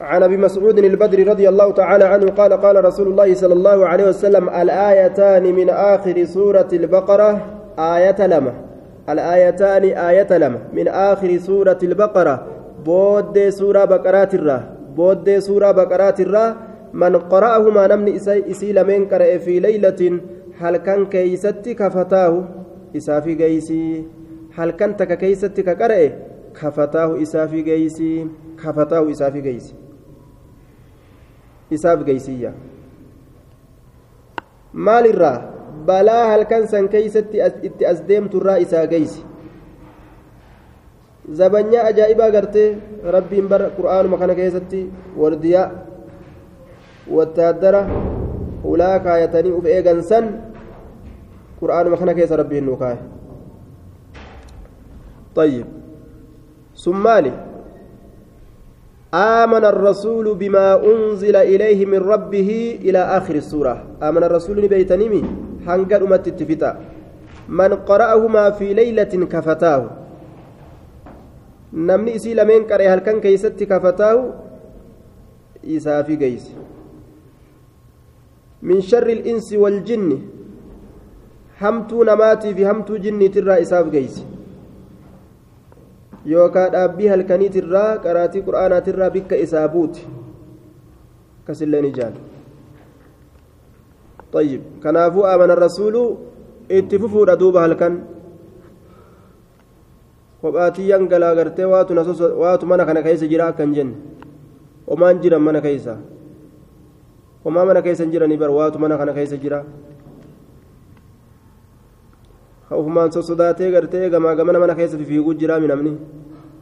عن أبي مسعود البدري رضي الله تعالى عنه قال قال رسول الله صلى الله عليه وسلم الآيتان من آخر سورة البقرة آية لما. الآيتان آية لما. من آخر سورة البقرة بود سورة بقرات الرا. بود سورة بقرات الرا. من قرأهما نمني إسي لمن قرأ في ليلة هل كان كيستي كفتاه؟ إسافي جيسي. هل كان تك كيستي كقرأ؟ كفتاه إسافي جيسي. كفتاه إسافي جيسي. Isaaf geeysiyya maalirraa balaa halkan san keeysatti itti as deemturraa isaa geeysi zabanyaa ajaa'ibaa gartee rabbiin bara qur'aanuma kana keessatti wardiyaa wattaaddara ulaa kaayatanii uf eegan san qur'aanuma kana keessa rabbiin nuu kaaye طيب ثم مالي آمن الرسول بما أنزل إليه من ربه إلى آخر السورة آمن الرسول بيتنمي حنقر أمت التفتا من قرأهما في ليلة كفتاه namni isii lameen qaree halkan keeysatti kafataahu isaa fi geeyse min sharri ilinsi waljinni hamtuu namaatii fi hamtuu jinniitirraa isaaf geeyse yookaan dhaabbii halkaniitirraa qaraatii qura'aanaatirraa bikka isaa buuti kasillee ni jaal طيب كنافو آمن الرسول اتففوا دوبا هلكن kophaatiyyan galaa gartee waatu waatu mana kana keessa jira akkan jenne homaan jiran mana keessa homaa mana keessa hin jiranii bar waatu mana kana keessa jira ufumaan sossodaatee gartee gamaa gamana mana keessa fiiguu jiraa minamni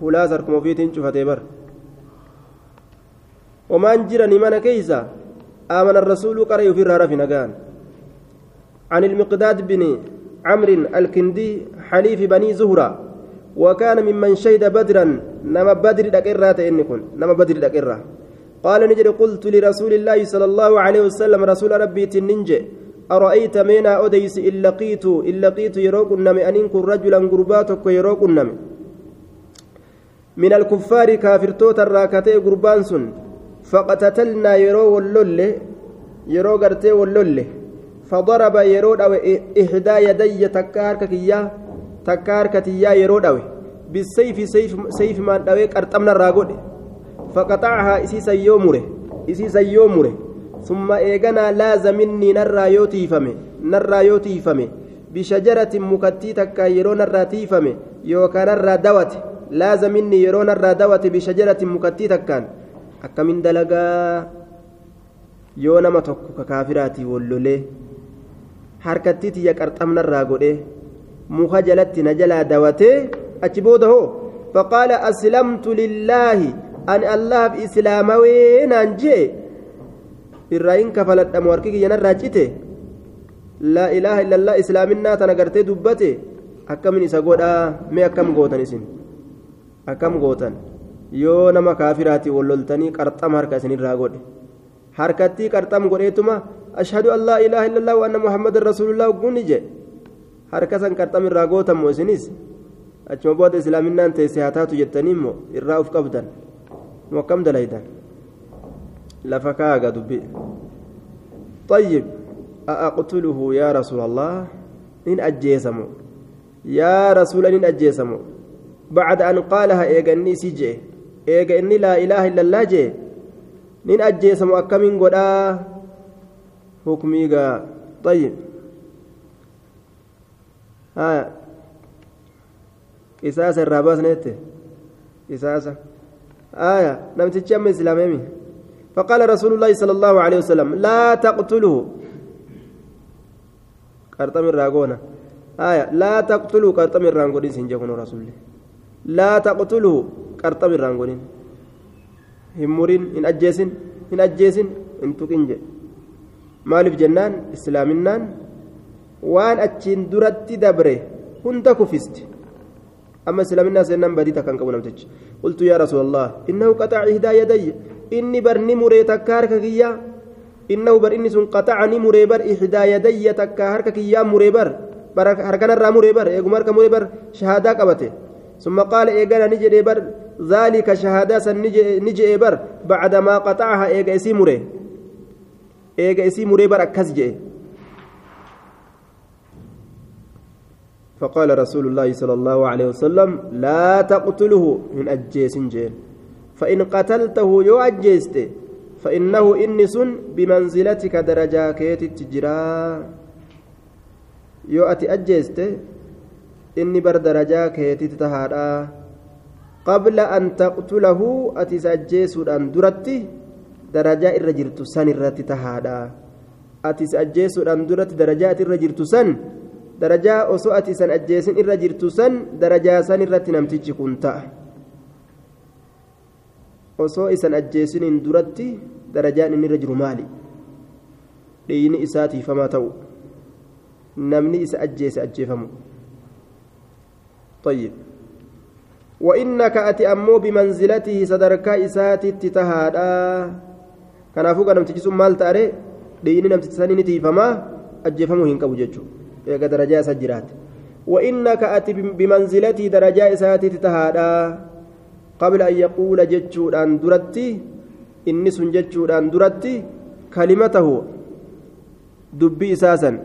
hulaas harkuma ofiitiin cufatee bar homaan jiranii mana keeysa آمن الرسول قرأ في الرهرف نقان عن المقداد بن عمرو الكندي حليف بني زهرة وكان ممن شهد بدرا نما بدر دقرة إنكم نما بدر دقرة قال نجد قلت لرسول الله صلى الله عليه وسلم رسول ربي تننجي أرأيت مينا أديس إن لقيت إن لقيت يروق النمي. أن إنكم رجلا قرباتك يروق النمي. من الكفار كافر توتا راكتي قربان سن. فقتتلنا يرو واللول يرو قرتي واللول فضرب يرو أو إحدى يدي تكار ككيا تكار كتيا يرو أو بالسيف سيف سيف ما دوي قرطمنا راغود فقطعها إسي سيومره summa eeganaa laazaminii narraa yoo tiifame narraa yoo tiifame bishajaratin mukattii takkaa yeroo narraa tiifame yookaan narraa dawate laazaminii yeroo narraa dawate bishajaratin mukattii takkaan akkamin dalagaa? Yoo nama tokko kakaafiraatii wallolee harkattii tiyya qarxamnarraa godhe muka jalatti na jalaa dawatee achi booda hoo? Faqaala aslamtu lillaahi an allahaaf islaamawee naan jee? Irraa in kafaladhamu harki kiyyanarraa cite laa ilaaha illallah islaaminaa tana gartee dubbate akkamin isa godhaa mee akkam gootan isin akkam gootan yoo nama kaafiraatii walloltanii qarxama harka isinirraa godhe harkattii qarxam godheetuma ashhadu an laa ilaaha illallah wa anna muhammadan rasuulullah guni je harka san qarxam irraa gootammo isinis achuma booda islaaminaan teesse haa taatu jettanii immoo irraa uf qabdan moo akkam dalaydan kaaga dubbi طيب أأقتله يا رسول الله إن أجيسمو يا رسول إن أجيسمو بعد أن قالها إيغني سجئ eega inni laa ilaaha illallaa jee? Nin ajjeesamu akkamiin godhaa? Hukmiigaa طيب ها قصاص الراباس نت قصاص آية تتشم إسلامي فقال رسول الله صلى الله عليه وسلم لا تقتله قرطم الراغونا آية لا تقتلوا. قرطم الراغوني سنجكون رسول الله. لا تقتله hin murin hin ajjeesin hin ajjeesin hin tuqin jedhe maaliif jennaan islaaminaan waan achiin duratti dabre hunda kufisti أما إسلامنا سنن بديتا كان قبل نمتج قلت يا رسول الله إنه قطع إحدى يدي إني برني مري تكارك كيا إنه بر إني سن قطعني مري بر إحدى يدي تكارك كيا مري بر بر هركنا الرا مري بر إيغمار كمري بر شهادة قبته ثم قال إيغانا نجري بر ذلك شهادة نجي بر بعدما قطعها إيجا إسي مري إيجا إسي مري بر أكس جئ فقال رسول الله صلى الله عليه وسلم لا تقتله من أجيس جين فإن قتلته يو أجيست فإنه إنس بمنزلتك درجة كيت تجرا. يو أتي أجيست إني بر درجة كيت تتهادا. قبل أن تقتله أتي سأجيس أن درتي درجة الرجل سن الرتي تهادا أتي سأجيس أن درتي درجات الرجل سن osoo ati isan ajjeesin irra jirtu san darajaa san irratti namtichi kun ta'a osoo isan ajjeesiniin duratti darajaan inni irra jiru maali dhiini isaa tiifamaa ta'u namni isa ajjeese ajjeefamu طيب وإنك أتي أمو بمنزلته صدرك إساتي تتهادا كان فوق نمتجي ثم مال تأري ديني نمتجي سنين تيفما أجفمو هنكو ججو eega darajaa isa jiraate wa'innaka ati bimanzilatii darajaa yaquula jechuudhaan duratti inni sun jechuudhaan duratti kalimatahu dubbii isaasan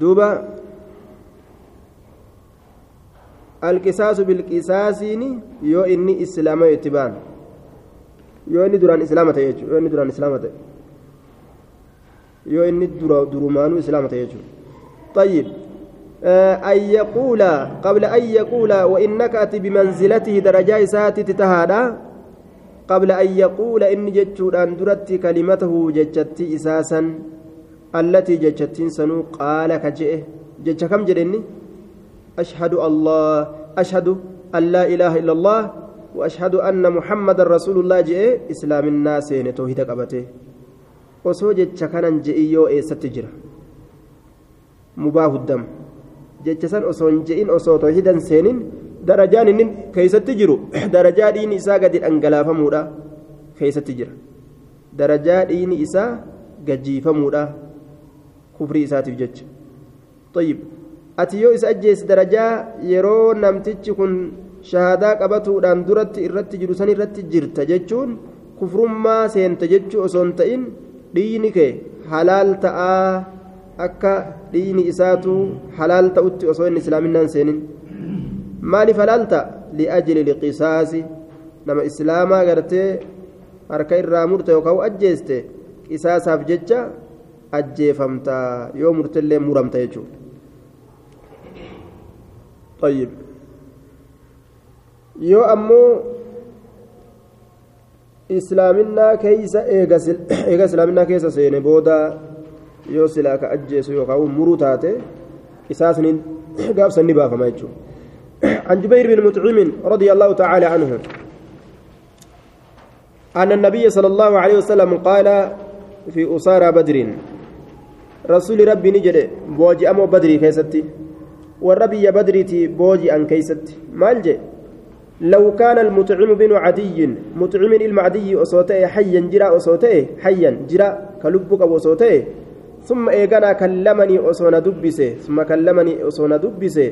duuba alqisaasu bilqisaasiin yoo inni islaama itti baan yoo inni duraan islaama ta'e jechuudha yoo inni duraan islaama ta'e yoo inni durumaanuu islaama ta'e jechuudha طيب أن يقول قبل أن يقول وإنك أتي بمنزلته درجة ساتي تتهادا قبل أن يقول إن جتشود أن درت كلمته جتشتي إساسا التي جتشتين سنو قال كجئه. جتش كم جرني أشهد الله أشهد أن لا إله إلا الله وأشهد أن محمد رسول الله جئ إسلام الناس توحيد قبته jecha kanan je'in yoo eessatti jira mubaahu dam jecha san osoo hin je'in osoo toohidan seenin darajaan inni keeysatti jiru darajaa dhiini isaa gadi dhangalaafamuudha keeysatti jira darajaa dhiini isaa gajiifamuudha kufrii isaatiif jecha طيب ati yoo isa ajjeesi darajaa yeroo namtichi kun shahaadaa qabatuudhaan duratti irratti jiru san irratti jirta jechuun kufrummaa seenta jechuu osoo hin ta'in dhiini kee halaal ta'aa akka dhiini isaatu halaal ta'utti osoo inni islaaminaan seenin maaliif halaal ta'a li'ajli liqisaasi nama islaamaa gartee harka irraa murte yookaan ajjeeste qisaasaaf jecha ajjeefamta yoo murtellee muramta jechuudha. طيب yoo ammoo islaaminaa keeysa eega islaaminaa keessa seene booda yoo silaa ka ajjeesu yookaan muruu taate isaasniin gaafsan ni baafama jechuudha. عن جبير بن مطعم رضي الله تعالى عنه أن النبي صلى الله عليه وسلم قال في أسارى بدر رسول ربي نجد بوجي أمو بدري كيستي والربي بدريتي بوجي أن كيستي مالجي لو كان المطعم بن عدي مطعم المعدي أصوته حيا جرا أصوته حيا جرا كلبك وصوته ثم إيقنا كلمني أصونا دبسة ثم كلمني أصونا دبسة.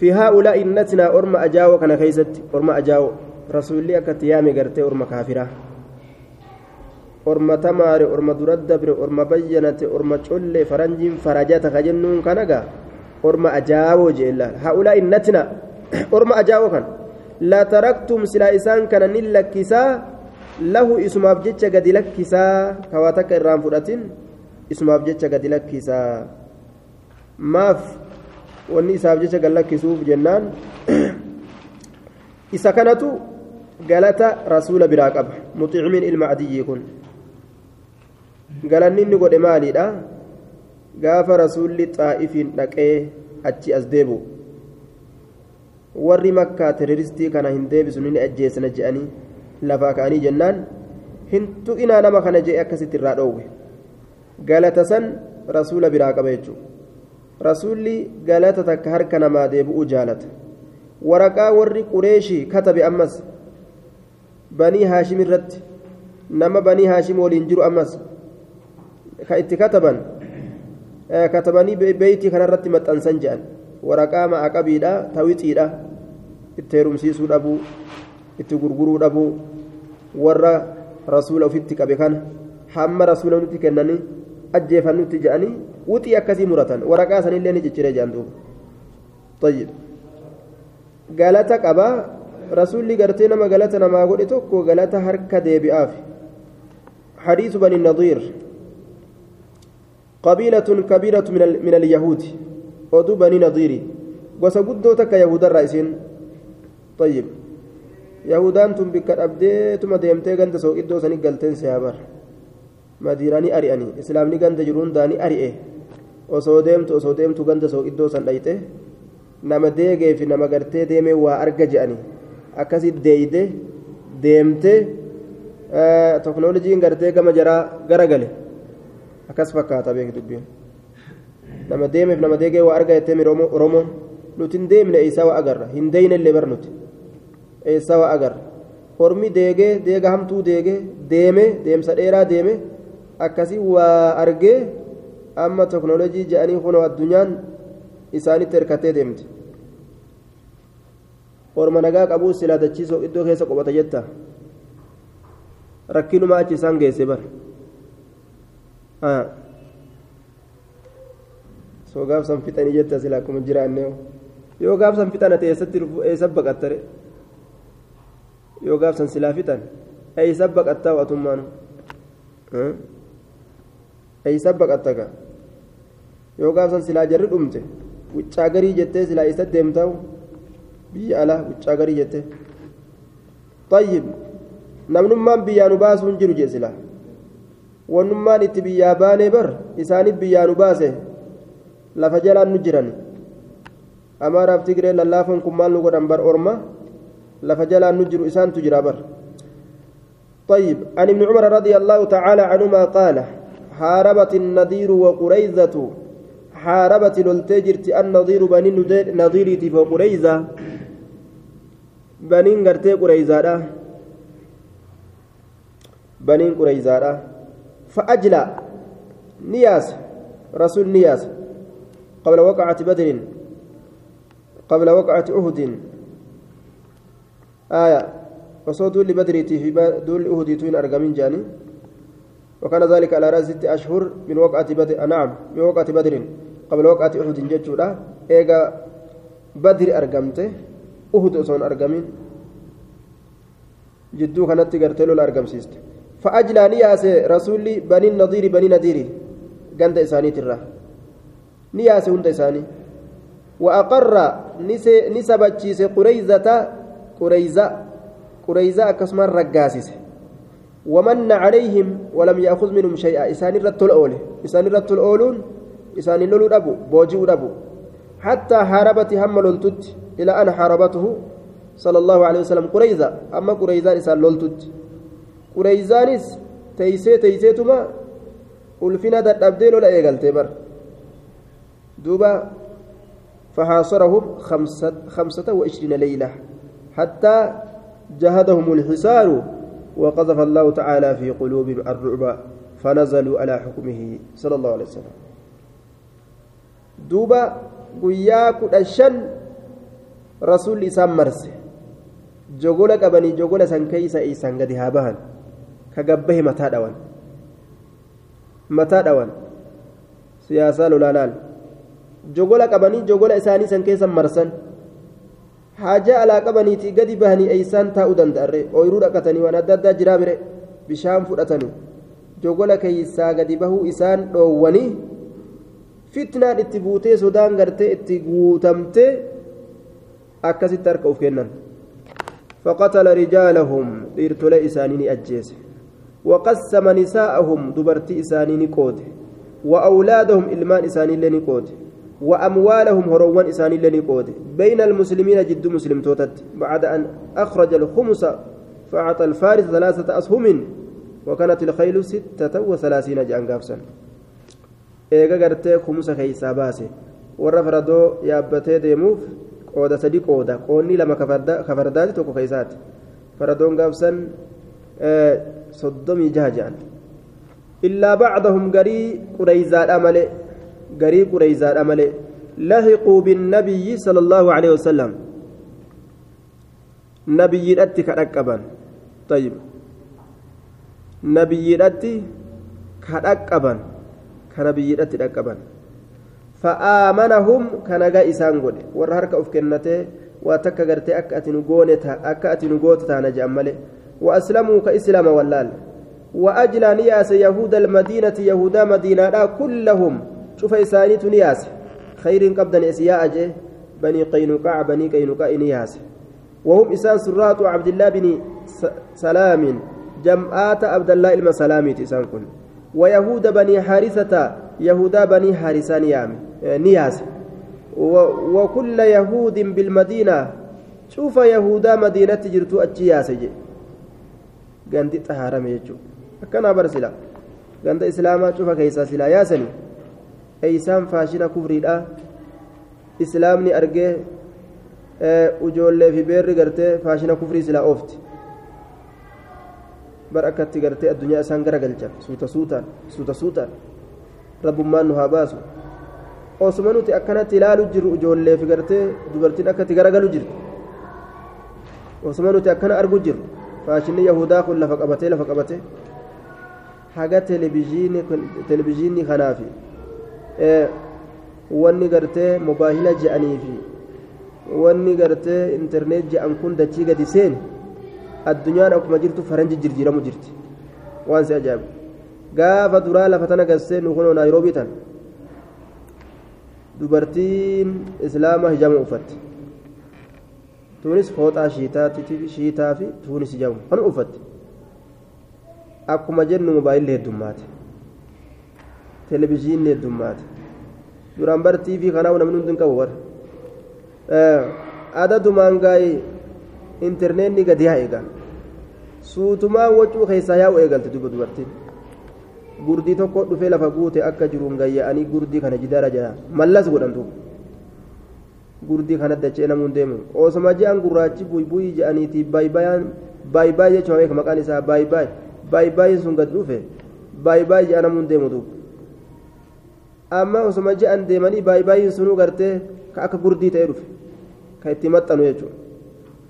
في هؤلاء النتنا أرم أجاو كان كيست أرم أجاو. رسول الله كتيامي قرتي أرم كافرة. أرم تمار أرم دردبر أرم بينت أرم تشل فرنج فرجات خجنون كنغا. أرم أجاو جيلا. هؤلاء النتنا أرم أجاو كان. لا تركتم سلا إسان كان نلكسا له إسماف جتش قد لكسا كواتك الرام فراتين. isumaaf jecha gadi lakkisaa maaf wanni isaaf jecha gad lakkisuuf jennaan isa kanatu galata rasuula biraa qaba. Muxicimiin ilma adiyyii kun. Galanni inni godhe maaliidha? Gaafa rasuulli xaa'ifiin dhaqee achi as deebu warri makkaa teroristii kana hin deebisu ni ajjeesana je'anii lafaa ka'anii jennaan hin tuqinaa nama kana je'e akkasitti irraa dhoowwe. Galata san rasuula biraa qaba jechuudha rasuulli galata takka harka namaa deebi'uu jaalata waraqaa warri qureeshii katabe ammas banii haashim irratti nama banii haashim waliin jiru ammas ka itti kataban katabanii beeytii kanarratti maxxansan jedhan waraqaa ma'a qabiidha tawixiidha itti heerumsiisuu dhabuu itti gurguruu dhabuu warra rasuula ofitti qabe kana hamma rasuula nutti kennanii ajjeefannutti jedhanii wuxii akkasii muratan waraqaa sanillee ni cicciree jedhan duuba طيب galata qabaa rasuulli gartee nama galata namaa godhe tokko galata harka deebi'aaf حديث بني النضير قبيلة كبيرة من, من اليهود ودو بني نضير وسقدو تك يهود الرئيسين طيب يهودان تم بك أبدي تم ديمتي غند سو إدو سني قلتين سيابر مديراني أرياني إسلامني غند جرون داني أريئه osoo deemtu osoo deemtu ganda soo iddoo san dhayxe nama deegee fi nama gartee deeme waa arga je'ani akkasi deeyde deemte teknooloojiin gartee gama jaraa gara gale akkas fakkaata beek dubbiin nama deemeef nama deegee waa arga jettee oromoon nuti hin deemne eessaa waa agarra hin deeyne illee bar nuti eessaa waa agarra hormi deegee deega hamtuu deegee deeme deemsa dheeraa deeme akkasii waa argee amma teknoolojii je'anii kunoo addunyaan isaanitti hirkattee deemte orma nagaa qabuu silaa dachiisoo iddoo keessa qubata jetta rakkinuma achi isaan geesse bar soo gaafsan fixanii jetta silaa akkuma jiraanne yoo gaafsan fixan ati eessatti eessa baqattare yoo gaafsan silaa fixan eessa baqattaa watummaan eessa baqattaga yoo gaafsan silaa jarri dhumte wuccaa garii jettee silaa isa deemtaa'u biyya alaa wuccaa garii jettee tayyib namnummaan biyyaa nu baasuu hin jiru jee silaa wannummaan itti biyyaa baanee bar isaaniif biyyaa nu baase lafa jalaan nu jiran amaaraaf tigiree lallaafan kun maal nu godhan bar orma lafa jalaan nu jiru isaantu jira bar طيب عن ابن عمر رضي الله تعالى عنهما قال حاربت النذير وقريزة. حاربت لولتجرت النظير بني نظيرتي فقريزة بنين غرتي قريزة بنين قريزة فأجلى. نياس. رسول نياس. قبل وقعة بدر. قبل وقعة أهد آية. وصو دول في دول أهد توين أرقمين جاني. وكان ذلك على رأس ست أشهر من وقعة بدر. نعم من وقعة بدر. قبل وقعة أحد جتشودا إيجا بدر أرقمته أحد أصون أرقمين جدو كانت تقرتلو الأرقم سيست فأجلى نياس رسولي بني النظير بني نذيري قند إساني ترى. نياس هند إساني. وأقر نسبتشيس قريزة قريزة قريزة كسمان رقاسيس. ومن عليهم ولم يأخذ منهم شيئا. إسان رت الأول. إسان رت الأولون. إسان لولو أبو بوجي أبو حتى حاربت هم لولتت إلى أن حاربته صلى الله عليه وسلم. قريزة. أما قريزة إسان لولتت قريزانس تيسي تيسيتما ulfina dadhabdee lola eegalte bar duuba فحاصرهم خمسة, خمسة وعشرين ليلة. حتى جهدهم الحصار وقذف الله تعالى في قلوبهم الرعب فنزلوا على حكمه صلى الله عليه وسلم دوبا qabanii jogola san keeysa isaan gadi haa bahan ka gabbahe mataa dhawan mataa dhawan siyaasaa lolaalaal jogola qabanii jogola isaanii san keessa marsan haajaa alaa qabaniitii gadi bahanii eeysaan taa'uu danda'arre ooyiruu dhaqatanii waan adda addaa jiraa bire bishaan fudhatanii jogola keeysaa gadi bahuu isaan dhoowwanii fitnaan itti buutee sodaan gartee itti guutamtee akkasitti harka uf kennan فقتل رجالهم isaanii ni ajjeese وقسم نساءهم دبرتي إساني قود وأولادهم إلمان إساني لني قود وأموالهم هروان إساني لني قود بين المسلمين جد مسلم توتت بعد أن أخرج الخمس فأعطى الفارس ثلاثة أسهم وكانت الخيل ستة وثلاثين جان قابسا إيغا قرتي خمس كيسا باسي faradoo yaabbatee deemuuf qooda sadi qooda qoonni lama kafardaati tokko keeysaati faradoon gaabsan soddomii jaha jedhan illaa bacdahum garii qureyzaadha male قريب قريزان أمله لحقوا بالنبي صلى الله عليه وسلم. نبي أتي كركبا. طيب. نبي أتي كركبا. كنبي أتي كركبا. فآمنهم كنجا إسان قد. ورهرك أفكنته واتك غرتي أكا أتنقونتا أكا أتنقوتتا نجأمله وأسلموا كإسلام واللال. وأجلى نياس يهود المدينة يهودا مدينة كلهم شوف إساني نياس خير قبضا إسياء أجي بني قينقاع بني قينقاع نياس. وهم إسان سرات عبد الله بن سلام جمعات عبد الله إلما سلامي إسان كن. ويهود بني حارثة يهودا بني حارثة نيام نياس. وكل يهود بالمدينة. شوف يهودا مدينة جرتو أتشياس جي gandi xahaarame jechuudha akkanaa barsila ganda islaamaa cufa keessaa silaa yaasani eeysaan faashina kufriidha islaamni argee ujoollee fi beerri gartee faashina kufrii silaa oofti bar akkatti gartee addunyaa isaan gara galchan suuta suutaan suuta suutaan rabbummaan nu haa baasu osuma nuti akkanatti ilaalu jirru ijoollee fi gartee dubartiin akkatti garagalu jirtu osuma nuti akkana argu jirru faashinni yahudaa kun lafa qabatee lafa qabatee haga televizhiinii kanaafi wanni gartee mobaahila je'anii fi wanni gartee intarneet je'an kun dachii gadi seen addunyaan akkuma jirtu faranji jirjiiramu jirti. Waan si ajaa'ibu. Gaafa duraa lafa tana gassee nu kunoo naayiroobii tan dubartiin islaama hijama uffatte. Tuunis fooxaa shiitaa fi tuunis hijamu. Kan uffatte. Akkuma jennu mobaayilli heddummaate televizhiinni heddummaate duraan bar tiivii kanaaf namni hundi hin qabu bar adadumaan gaa'ee intarneetni gadi haa eegaa suutumaa wacuu keessaa yaa'u eegalte duba dubartiin gurdii tokko dhufee lafa guute akka jiruun gayya'anii gurdii kana jidaara jala mallas godhantu gurdii kana dachee namuun deemu osoma je'an gurraachi buybuyii je'aniiti baay'baayaan baay'baay jechuun maqaan isaa baay'baay baay'baayin sun gad dhufe baay'baay je'a namuun deemu duuba amma osoma je'an deemanii baay'baayin sunuu gartee ka akka gurdii ta'ee dhufe. Ka itti maxxanu jechuudha.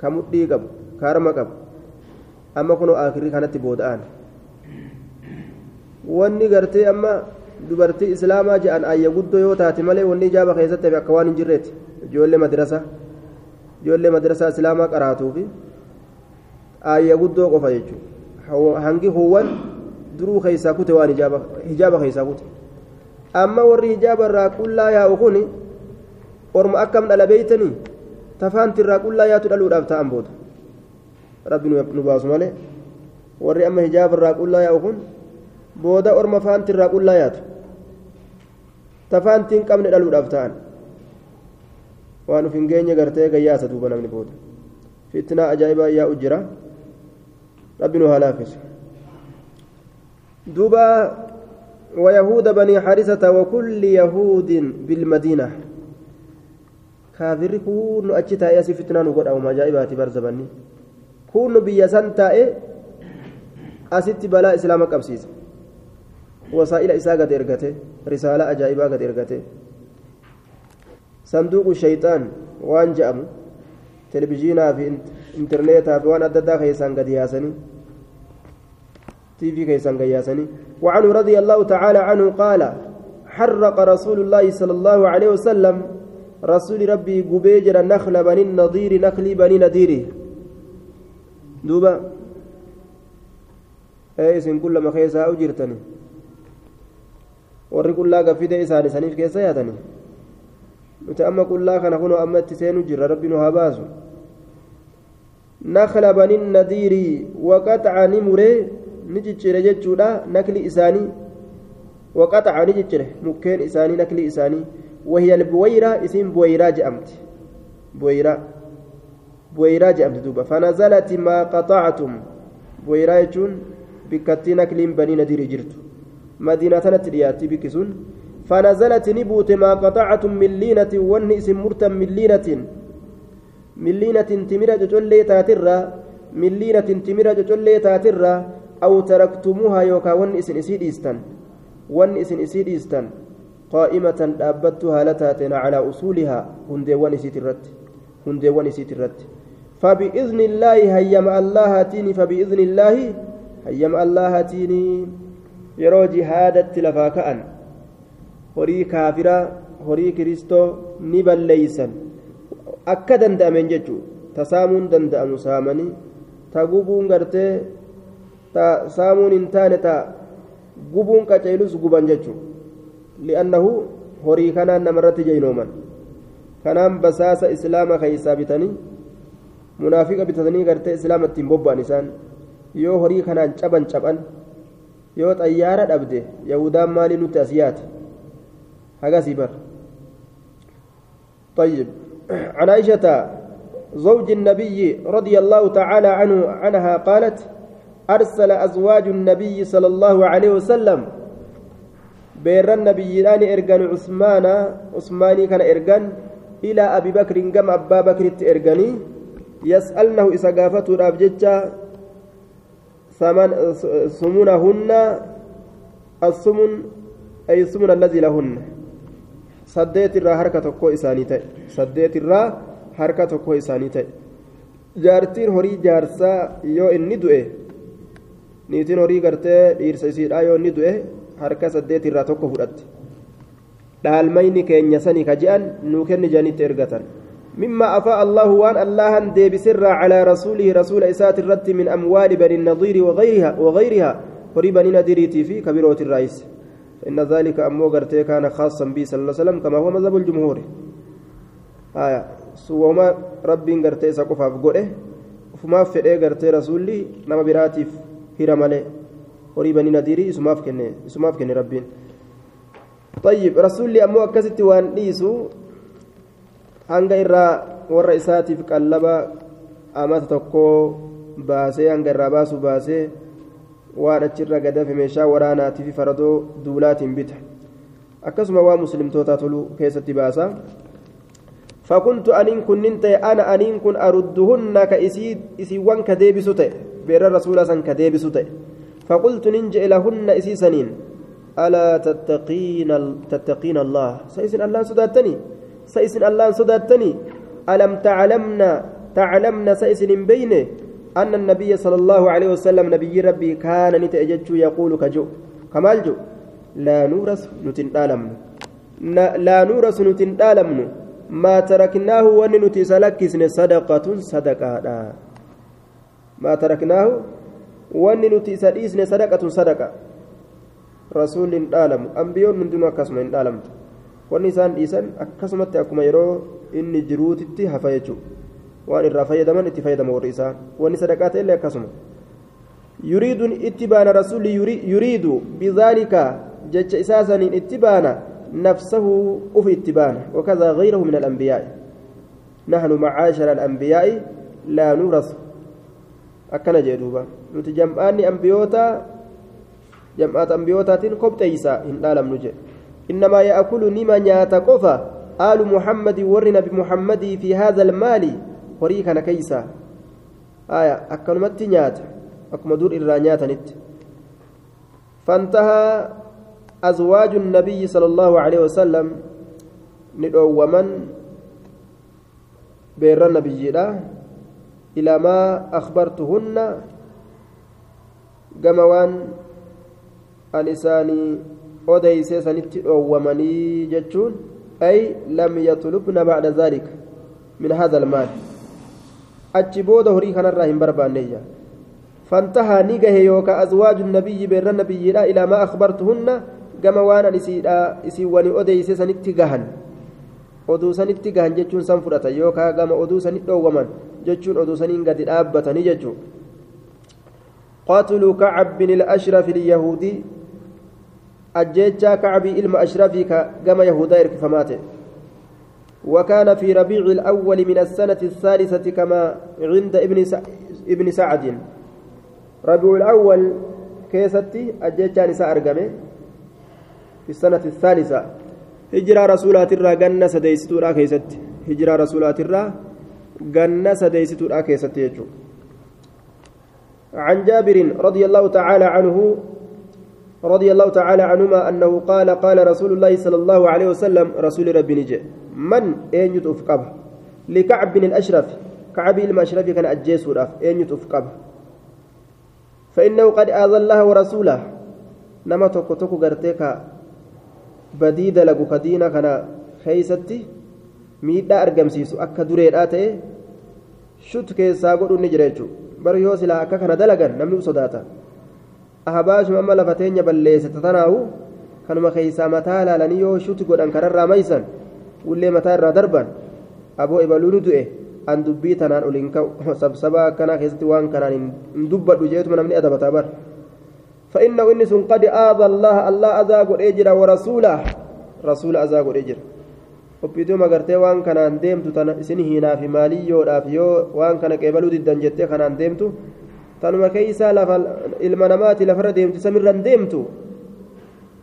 Ka mudhii qabu ka harma qabu. Amma kunoo akirii kanatti booda'an. Wanni gartee amma dubartii islaamaa je'an ayya guddoo yoo taate malee wanni ijaaba keessatti akka waan hin jirreeti. Ijoollee madrasa ijoollee madrasaa islaamaa qaraatuufi ayya guddoo qofa jechuudha. Hangi huwwan duruu keessaa kute waan hijaaba keessaa kute amma warri hijaaba irraa qullaa yaa'u kun orma akkam dhala beeytanii tafaanti irraa qullaa yaatu dhaluudhaaf ta'an booda rabbi nu baasu malee warri amma hijaaba irraa qullaa yaa'u kun booda orma faanti irraa qullaa yaatu tafaanti hin qabne dhaluudhaaf ta'an waan uf hin geenye gartee gayyaasa duuba namni booda fitnaa ajaa'ibaa yaa'u jira rabbi nu haa duuba ويهود بني حارثة وكل يهود بالمدينة. كافر كون أجتا يا فتنة نقول أو مجايبات برزبني كون بيسان تائي أست بلا إسلام قبسيس وسائل إساء قد إرقته رسالة أجائبة إرقته صندوق الشيطان وان جأم في إنترنت في وان أددا خيسان قد تيفي كيسان قد ياسني وعنه رضي الله تعالى عنه قال حرق رسول الله صلى الله عليه وسلم رسول ربي قبيجر نخل بني النضير نخل بني نذير دوبا اي اسم كل ما خيسا اجرتني keessa yaatani nuti amma qullaa kana kunoo amma itti seenu jirra rabbi nu haa baasu nakla banin nadiirii waqaxaca ni muree ni ciccire jechuudha. Nakli isaanii waqaxaca ni ciccire. Mukkeen isaanii nakli isaanii. وهي البويرة اسم بويرة جأمت بويرة بويرة جأمت دوبا فنزلت ما قطعتم بويرة يجون بكتين كلين بني نذير جرت مدينة ترياتي بكسون فنزلت نبوت ما قطعتم من لينة ون اسم مرتم من لينة من لينة تمرة جولي تاترة من لينة تمرة جولي تاترة أو تركتموها يوكا ون اسم إسيد إستن. ون اسم إسيد إستن. قائمة دابت هالتاتنا على أصولها. هندوان إسيت الرد. هندوان إسيت الرد. فبإذن الله هيم الله تيني. فبإذن الله هيم الله تيني. يرو جهادت لفاكأن هري كافرة هري كريستو نبل ليسا akka danda'amen jechuun tasaamuun danda'amu saamanii ta gubuun gartee ta saamuun hin taane ta gubuun qaceelus guban jechuun li'annahu horii kanaan namarratti jeynooman kanaan basaasa islaama keessaa bitanii munaafiqa bitatanii gartee islaama ittiin bobba'an isaan yoo horii kanaan caban caban yoo xayyaara dhabde yahudaan maalii nutti as yaate hagasii bar طيب عن عائشة زوج النبي رضي الله تعالى عنه عنها قالت أرسل أزواج النبي صلى الله عليه وسلم. بير النبي الآن إرجان عثمان عثماني كان إرجان. إلى أبي بكر قام أبا بكر إرجاني. يسألنه إذا قافته الأبجدة ثمن ثمنهن الثمن أي الثمن الذي لهن. harka tokko isaanii ta'e saddeet irraa harka tokko isaanii ta'e jaartiin horii jaarsaa yoo inni du'e niitiin horii gartee dhiirsa isiidhaa yoo inni du'e harka saddeet irraa tokko fudhatte dhaalmayni keenya sanii ka je'an nuu kenni janitti ergatan. مما أفاء الله وأن الله دي بسر على رسوله رسول إسات الرد من أموال بني النظير وغيرها وغيرها قريبا نذيرتي في كبيرة الرئيس إن ذلك أمو كان خاصا بي صلى الله عليه وسلم كما هو مذهب الجمهور آية سوما ربي قرتي سقفا بقوله وفما إيه قرتي رسولي نما براتيف هيرا مالي قريبا نذيري اسماف كني اسماف كني ربين طيب رسولي أمو أكست وان ليسو hanga irraa warra isaatiif qallaba amata tokko baasee hanga irraa baasu baasee waan achirra gadafe meeshaa waraanaatii fi faradoo duulaatiin bita akkasuma waa muslimtoota toluu keessatti baasa فكنت أنين كن ننت أنا أنين كن أردهن كإسي إسيوان كديبسوت بير الرسول سن كديبسوت فقلت ننجئ لهن إسي سنين. ألا تتقين تتقين الله؟ سيسن الله سداتني سيسن الله صداتني ألم تعلمنا تعلمنا سيسن بينه أن النبي صلى الله عليه وسلم نبي ربي كان نتأجج يقول كجو. كمال جو. لا نورس نتنالمن لا نورس نتنالمن ما تركناه وننتي سلكسن صدقة صدقة. ما تركناه وننتي سليسن صدقة صدقة رسول نالم أنبيون من دون كسم نالمت wanni isaan dhiisan akkasumatti akkuma yeroo inni jiruutitti hafa jechuudha waan irraa fayyadaman itti fayyadama warri isaa wanni sadaqaa ta'ellee akkasuma yuriiduun itti baana rasuulli yuriidu bizaalika jecha isaa saniin itti baana nafsahu ufi itti baana wakazaa gayrahu min akkana jee duuba. Nuti jam'aanni ambiyoota jam'aata ambiyootaatiin kobxeeysa hin dhaalamnu jedhe إنما يأكل نما نياتا قفا آل محمد ورنا بمحمد في هذا المال وريكنا كيسا آية أكلمت نيات أكما دور إرانيات نت فانتهى أزواج النبي صلى الله عليه وسلم ندعو ومن بير النبي إلى ما أخبرتهن جموان الإساني sanitti dhoowwamanii jechuun ay lam yatlubna bacda dhaalika min hada almaal achi booda horii kanarraa hin barbaanneyya فانتهى نيجه يوكا أزواج النبي بين النبي إلى ما أخبرتهن كما وأنا نسيدا إسيواني أوديس سنتجهن oduu sanitti gahan jechuun san fudhata yookaan gama oduu sanitti dhoowwaman jechuun oduu saniin gadi dhaabbatanii jechuun qaatuluu kacab bin il-ashraf il-yahuudii أجيتشا كعبي إلما أشرفي كما يهودا إركفماته وكان في ربيع الأول من السنة الثالثة كما عند ابن ابن سعد ربيع الأول كيستي أجيتشا نساء أرقمه في السنة الثالثة الرا جنة سديستورا كيست هجرة رسولات الرا جنة سديستورا كيست يجو عن جابر رضي الله تعالى عنه رضي الله تعالى عنهما أنه قال قال رسول الله صلى الله عليه وسلم رسول ربي نجي من أين يتوفقه لكعب بن الأشرف كعب المشرف كان أجيس وداف أين يتوفقه فإنه قد آذى الله ورسوله نما توكو توكو غرتيك بديد لغو كدينا كان خيستي miidhaa argamsiisu akka dureedhaa ta'e shut keessaa godhuun ni jira jechuudha bari yoo silaa akka kana dalagan namni sodaata ahabaashuma amma lafa teenya balleessite tanaahu kanuma keessaa mataa laalanii yoo shut godhan kararraa maysan ullee mataa irraa darban aboo ibaluunu du'e an dubbii tanaan oliin ka'u sabsabaa akkanaa keessatti waan kanaan hin dubbadhu jeetuma namni adabataa bar فإنه إنس قد آذى الله الله أذى قد أجر ورسوله رسول أذى قد gartee waan kanaan deemtu tana isin hiinaaf maaliyyoodhaaf yoo waan kana qeebaluu diddan jettee kanaan deemtu tanuma keeysaa lafa ilma namaati lafarra deemtu samirran deemtu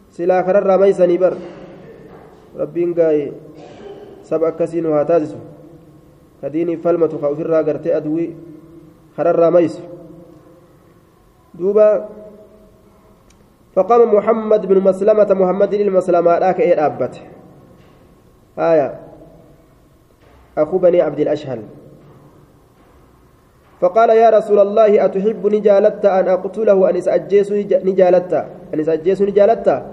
silaa kararraa maysanii bar rabbiin gaa'e saba akkasii nu haa taasisu kadiiniif falmatu ka ofirraa gartee aduwii kararraa maysu duuba فقام محمد بن مسلمة محمد المسلمة لا كأي أبته. آية. أخو بني عبد الأشهل. فقال يا رسول الله أتحب نجالت أن أقتله؟ أن أجيس نجالت أن أجيس نجالت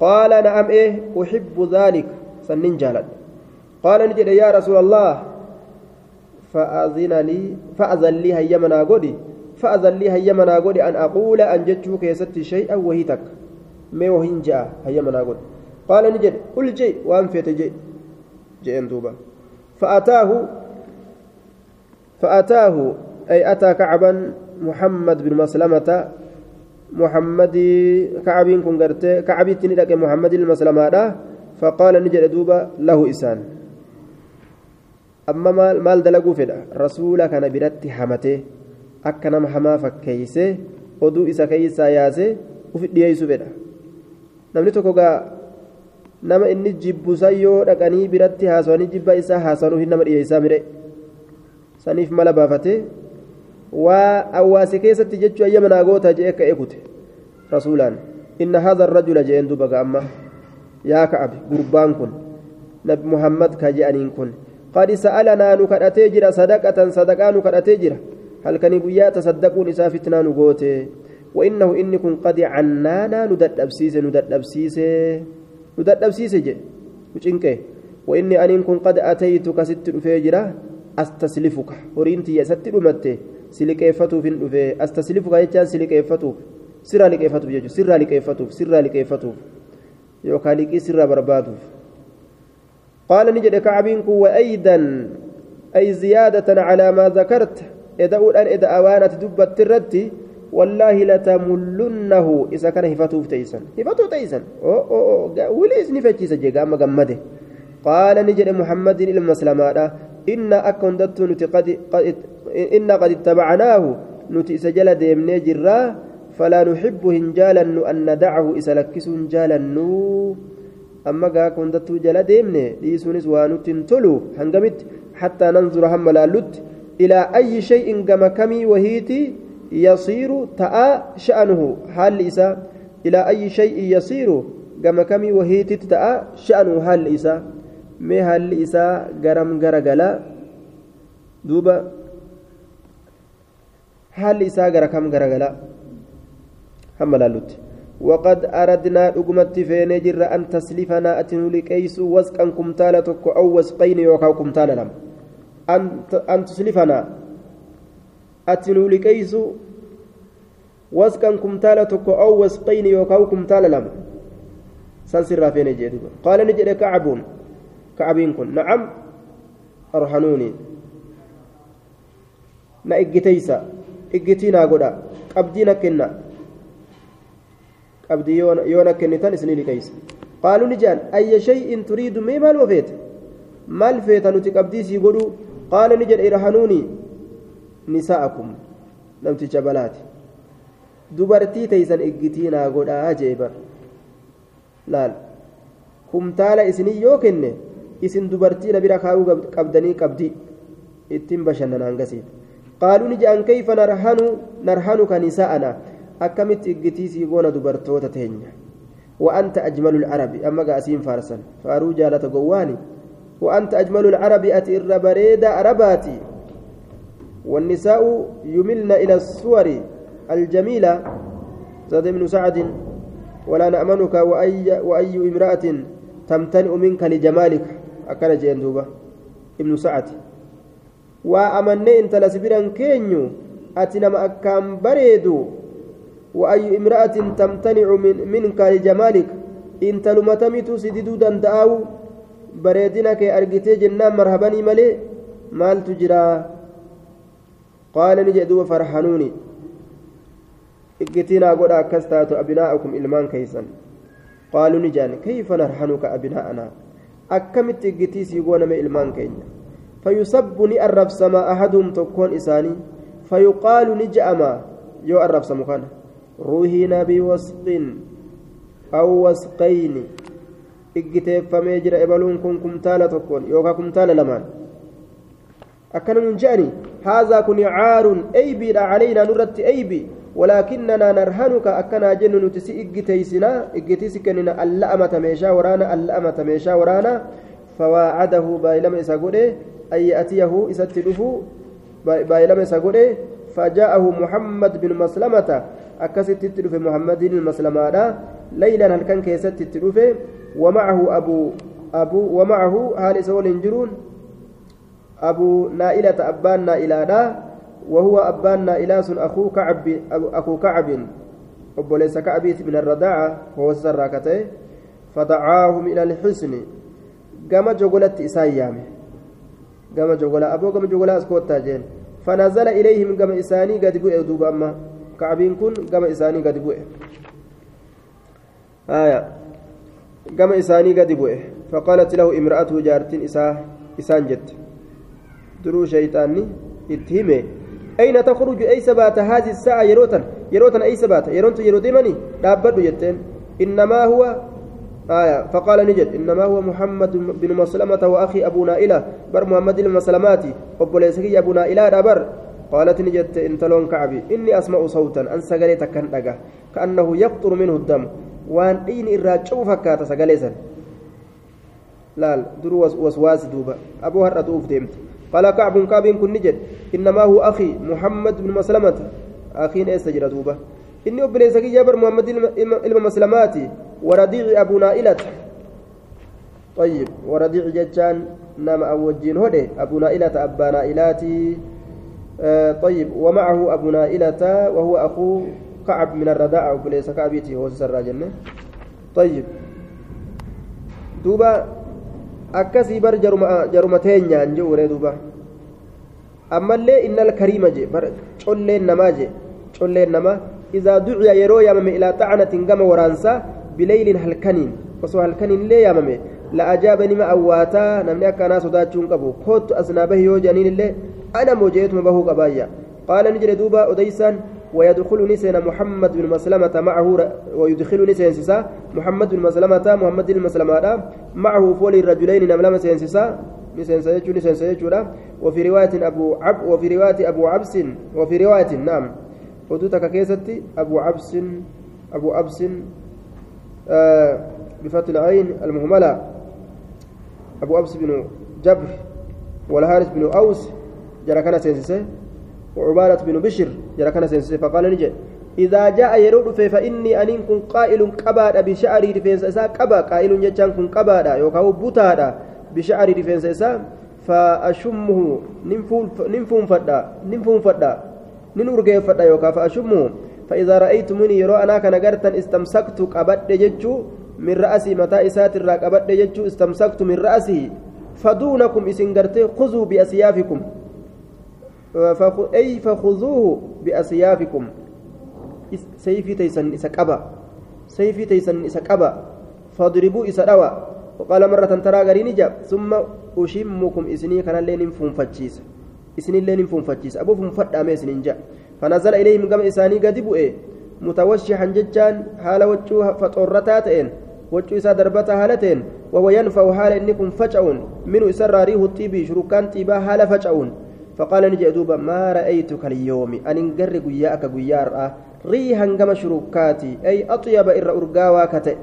قال نعم إيه أحب ذلك. سننجالت قال نجد يا رسول الله فأذن لي فأذن لي هيمنا قولي فأذن لي هيمنا قولي أن أقول أن جدت كيست شيئا وهي تك. ما وهين جاء هيمنا قولي قال نجد قل جي وأن جي. جئن دوبا فأتاه فأتاه أي أتى كعبا محمد بن مسلمة. محمد كعب كن كعب تندك محمد المسلمة فقال نجد دوبا له إسان. أما مال دلقوا فدا رسول كان برتي حمته. Akka nama hamaa fakkeeyse oduu isa keeysaa yaase ufi dhiyeeysu fedha namni tokko gaa nama inni jibbusan yoo dhaqanii biratti haasawanii jibba isaa haasawanuu hin nama dhiyeessaa mire saniif mala baafate waa awwaasi keessatti jechuu ayyama naa goota jee akka eekute rasuulaan inna haadha rajula jeen duba ga'amma yaa ka'abe gurbaan kun nabi muhammad ka je'aniin kun qad sa'alanaa nu kadhatee jira sadaqatan sadaqaa nu kadhatee jira halkanii guyyaa tasaddaquun isaa fitnaa nu goote وإنه إنكم قد عنانا نددبسيس نددبسيس nu dadhabsiise jedhe mucinqee وإني أن كن قد أتيتك ست فيجرة أستسلفك. هورين تي ست دمته سلكيفتو في الدفه أستسلفك يجان سلكيفتو سرا لكيفتو يجو سرا لكيفتو سرا لكيفتو يوكا لكي سرا بربادو. قال نجد كعبينك وأيضا أي زيادة على ما ذكرت. إذا أن إذا أوانت دبت الردي والله لتملنه. إذا كان هفتوف تيسن. هفتوف تيسن. أو أو أو. ولي إسني فتيس جيغا أما جمده قال نجد محمد إلى المسلمات إن أكندت نتي قد إن قد اتبعناه. نتي سجل ديمني جرا فلا نحب هنجالا أن ندعه. إذا لكس هنجالا أما قا كندت جل ديمني ليسونس وانت تلو. هنجمت حتى ننظر هم لالت إلى أي شيء كما كمي وهيتي يصير تأ شأنه. حال إسا إلى أي شيء يصير كما كمي وهيت تأ شأنه. حال إسا ما حال إسا غرم غرغلا. دوبا. حال إسا غركم غرغلا. هملالوت وقد أردنا أقمت فين جر أن تسلفنا أتنو لكيس وسقا كمتالة أو وسقين يوكاو كمتالة لم. أن تسلفنا أتنو لكيس وسكن كمتالة أو وسقين يوكاو كمتالة لما سنسر فين جيدوبا قال نجد كعب كعبين كن نعم أرحنوني na kenna qabdii yoo na kennitan isinii liqeeysa qaaluu ni jedhan ayya shay'in turiidu mee maal feete maal feeta nuti qabdii sii godhu nisaa'akum namticha balaati dubartii teeysan iggitii naa godhaa jee bar laal kumtaala isinii yoo kenne isin dubartii na bira kaa'uu qabdanii qabdii ittiin bashannanaan gasiif qaaluu ni jedhan kayfa narhanu narhanuka nisaa'ana أكمت إجتيسي قونا دبرتوتا تهنيا وأنت أجمل العرب أما قاسين فارسا فارو جالة قواني وأنت أجمل العرب أتي الربريد عرباتي. والنساء يملن إلى الصور الجميلة. زاد بن سعد ولا نأمنك وأي, وأي امرأة تمتنئ منك لجمالك. أكل جين دوبا ابن سعد وأمني انت لسبيرا كينيو أتنم أكام بريدو. وأي امرأة تمتنع من منك لجمالك انت لمتمت سددو دندآو بريدنك أرقتي جنان مرحباني ملي مال تجرى قال نجدوا فرحنوني اقتنا قد أكستات أبناءكم إلمان كيسا قالوا نجان كيف نرحنك أبناءنا أكمت اقتي سيقون من إلمان كينيا فيسب نأرف سما أحدهم تكون إساني فيقال نجأما يو أرف سمكان روحنا بوسق أو وسقين اقتفمee jira ebaluun kun kumtaala tokkoon yookaan kumtaala lamaan. Akkana nun je'ani haazaa kun caarun eybiidha calaynaa nurratti eybi ولكننا نرهنك أكنا جن نتسي إجتيسنا إجتيس كننا اللأمة ميشا ورانا اللأمة ميشا ورانا فواعده بايلم إساقوده أن يأتيه إستلفه بايلم إساقوده فجاءه محمد بن مسلمة أكست تتلف محمد بن مسلمة ليلا هل كان كيست تتلف ومعه أبو أبو ومعه هال سول جرون أبو نائلة أبان نائلة وهو أبان نائلة أخو كعب أخو كعب أبو ليس كعبيت من الرداعة وهو السراكته فدعاهم إلى الحسن. قام جغلت إسايامه قام جغلا أبو قام جغلا أسكوت تاجين. فنزل إليهم قام إساني قد بؤ دوب أما كعبين كن قام إساني قد بؤ آية. قام إساني قد بؤ فقالت له امرأته جارتين إساه إسان جت درو شيطاني اتهمه أين تخرج أي سبات هذه الساعة يروتا يروتا أي سبات يرونت يروديمني دابد جتين إنما هو آية فقال نجد إنما هو محمد بن مسلمة وأخي أبو نائلة بر محمد بن مسلماتي أبو ليسكي أبو نائلة دبر قالت نجد انت لون كعبي إني أسمع صوتا أن سقلي تكن كأنه يقطر منه الدم وأن إين إراجع فكات سقليسا لا درو وسواس دوبا أبو هرة دوف ديمت قال كعب كعب كن نجد إنما هو أخي محمد بن مسلمة أخي إستجر دوبا إني أبليس جابر محمد إلما مسلماتي ورديع أبو نائلة طيب ورديع جتان نام أوجين هدي أبو نائلة أبا نائلاتي آه طيب ومعه أبو نائلة وهو أخو كعب من الرداء أبليس كعبيتي هو سر طيب دوبا jarumateen nyaan je uree duuba ammallee innal kariima je bar colleen namaa je colleen namaa idaa duciya yeroo yaamame ilaa xacnatin gama waraansaa bileylin halkaniin osoo halkaniin illee yaamame la ajaaba nima awwaataa namni akkanaa sodaachuun qabu koottu asnaa bahi yoo jedhaniin illee ana mojeetuma bahuu qabaayya qaala ni jedhe duuba odeysaan ويدخلني سين محمد بن مسلمة معه ويدخلني سينسسا محمد بن مسلمة محمد بن مسلمة معه فول الرجلين نملم سينسسا نسينسا يجو نسينسا يجو وفي رواية أبو عب وفي رواية أبو عبس وفي رواية نعم. حدوثك كيستي أبو عبس أبو عبس آه بفتح العين المهملة. أبو عبس بن جبر والحارث بن أوس جرى كان سينسسا وعبادة بن بشر جرى كان سينسي فقال نجي إذا جاء يرود فإني أن كن قائل قباد بشعري رفينس إسا قبا قائل جتان كن قباد يوكاو بوتادا بشعري رفينس إسا فأشمه ننفون فدا ننفون فدا ننورجي فدا يوكا فأشمه فإذا رأيتموني يرو أنا كان غرتا استمسكت قبد ججو من رأسي متى إسات الراك قبد ججو استمسكت من رأسي فدونكم إسن خذوا بأسيافكم. أي فخذوه بأسيافكم. سيفي تيسن إسكابا سيفي تيسن إسكابا فاضربوا إسدوا وقال مرة ترى غريني جاب ثم أشمكم إسني كان لين فنفتشيس إسني لين فنفتشيس أبو فنفت أمي إسنين جاء فنزل إليهم قام إساني قدبوا إيه. متوشحا ججان. حال وجوه فطرتاتين وجو إسا دربتا هالتين وهو ينفع حال إنكم فجعون. منه إسر ريه الطيبي شركان طيبا حال فجعون. فقال نجي دوبا ما رأيتك اليوم؟ أن انقر قياك قيار ريحا كما شروكاتي أي أطيب إر أرقاوا كتئ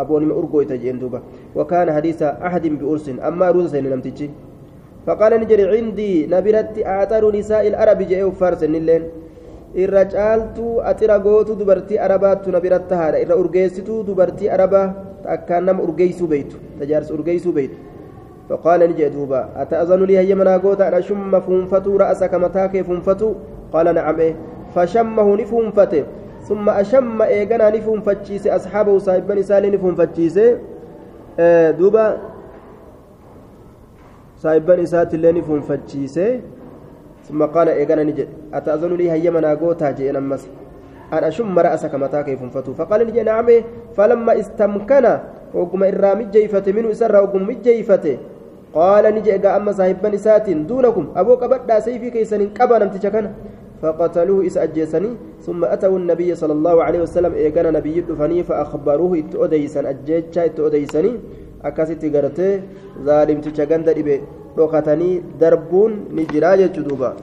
أبوني ما أرقو يتجين وكان حديث أحد بأرس. أما روز سين نمتجي فقال نجري عندي نبرت أعطر نساء العرب جاء فارس اللين irra caaltuu axira gootu dubartii arabaattu na biratti haadha irra urgeessituu dubartii arabaa akkaan nama urgeeysuu beeytu tajaarsa urgeeysuu beeytu فقال نجي دوبا أتأذن لي هي مناغوتا أن أشم فنفتو رأسك متاك فنفتو قال نعم إيه. فشمه نفنفته. ثم أشم إيغانا نفنفتشيس أصحابه صاحب نسال نفنفتشيس آه دوبا. صاحب نسات اللي نفنفتشيس ثم قال إيغانا نجي أتأذن لي هي مناغوتا جئنا مس. أن أشم رأسك متاك فنفتو فقال نجي نعم إيه. فلما استمكن وقم إرامي جيفته منه إسر وقم جيفته قال نجي إيغا أما صاحب نسات دونكم. أبوك بدأ سيفي كيسن قبا نمتشكنا فقتلوه إس أجيسني ثم أتوا النبي صلى الله عليه وسلم إيقان نبي الدفني فأخبروه إتؤديسن أجيتشا إتؤديسني أكاسيتي غرتي ظالمتي شغند إبي darbuun ni jiraa jechuudha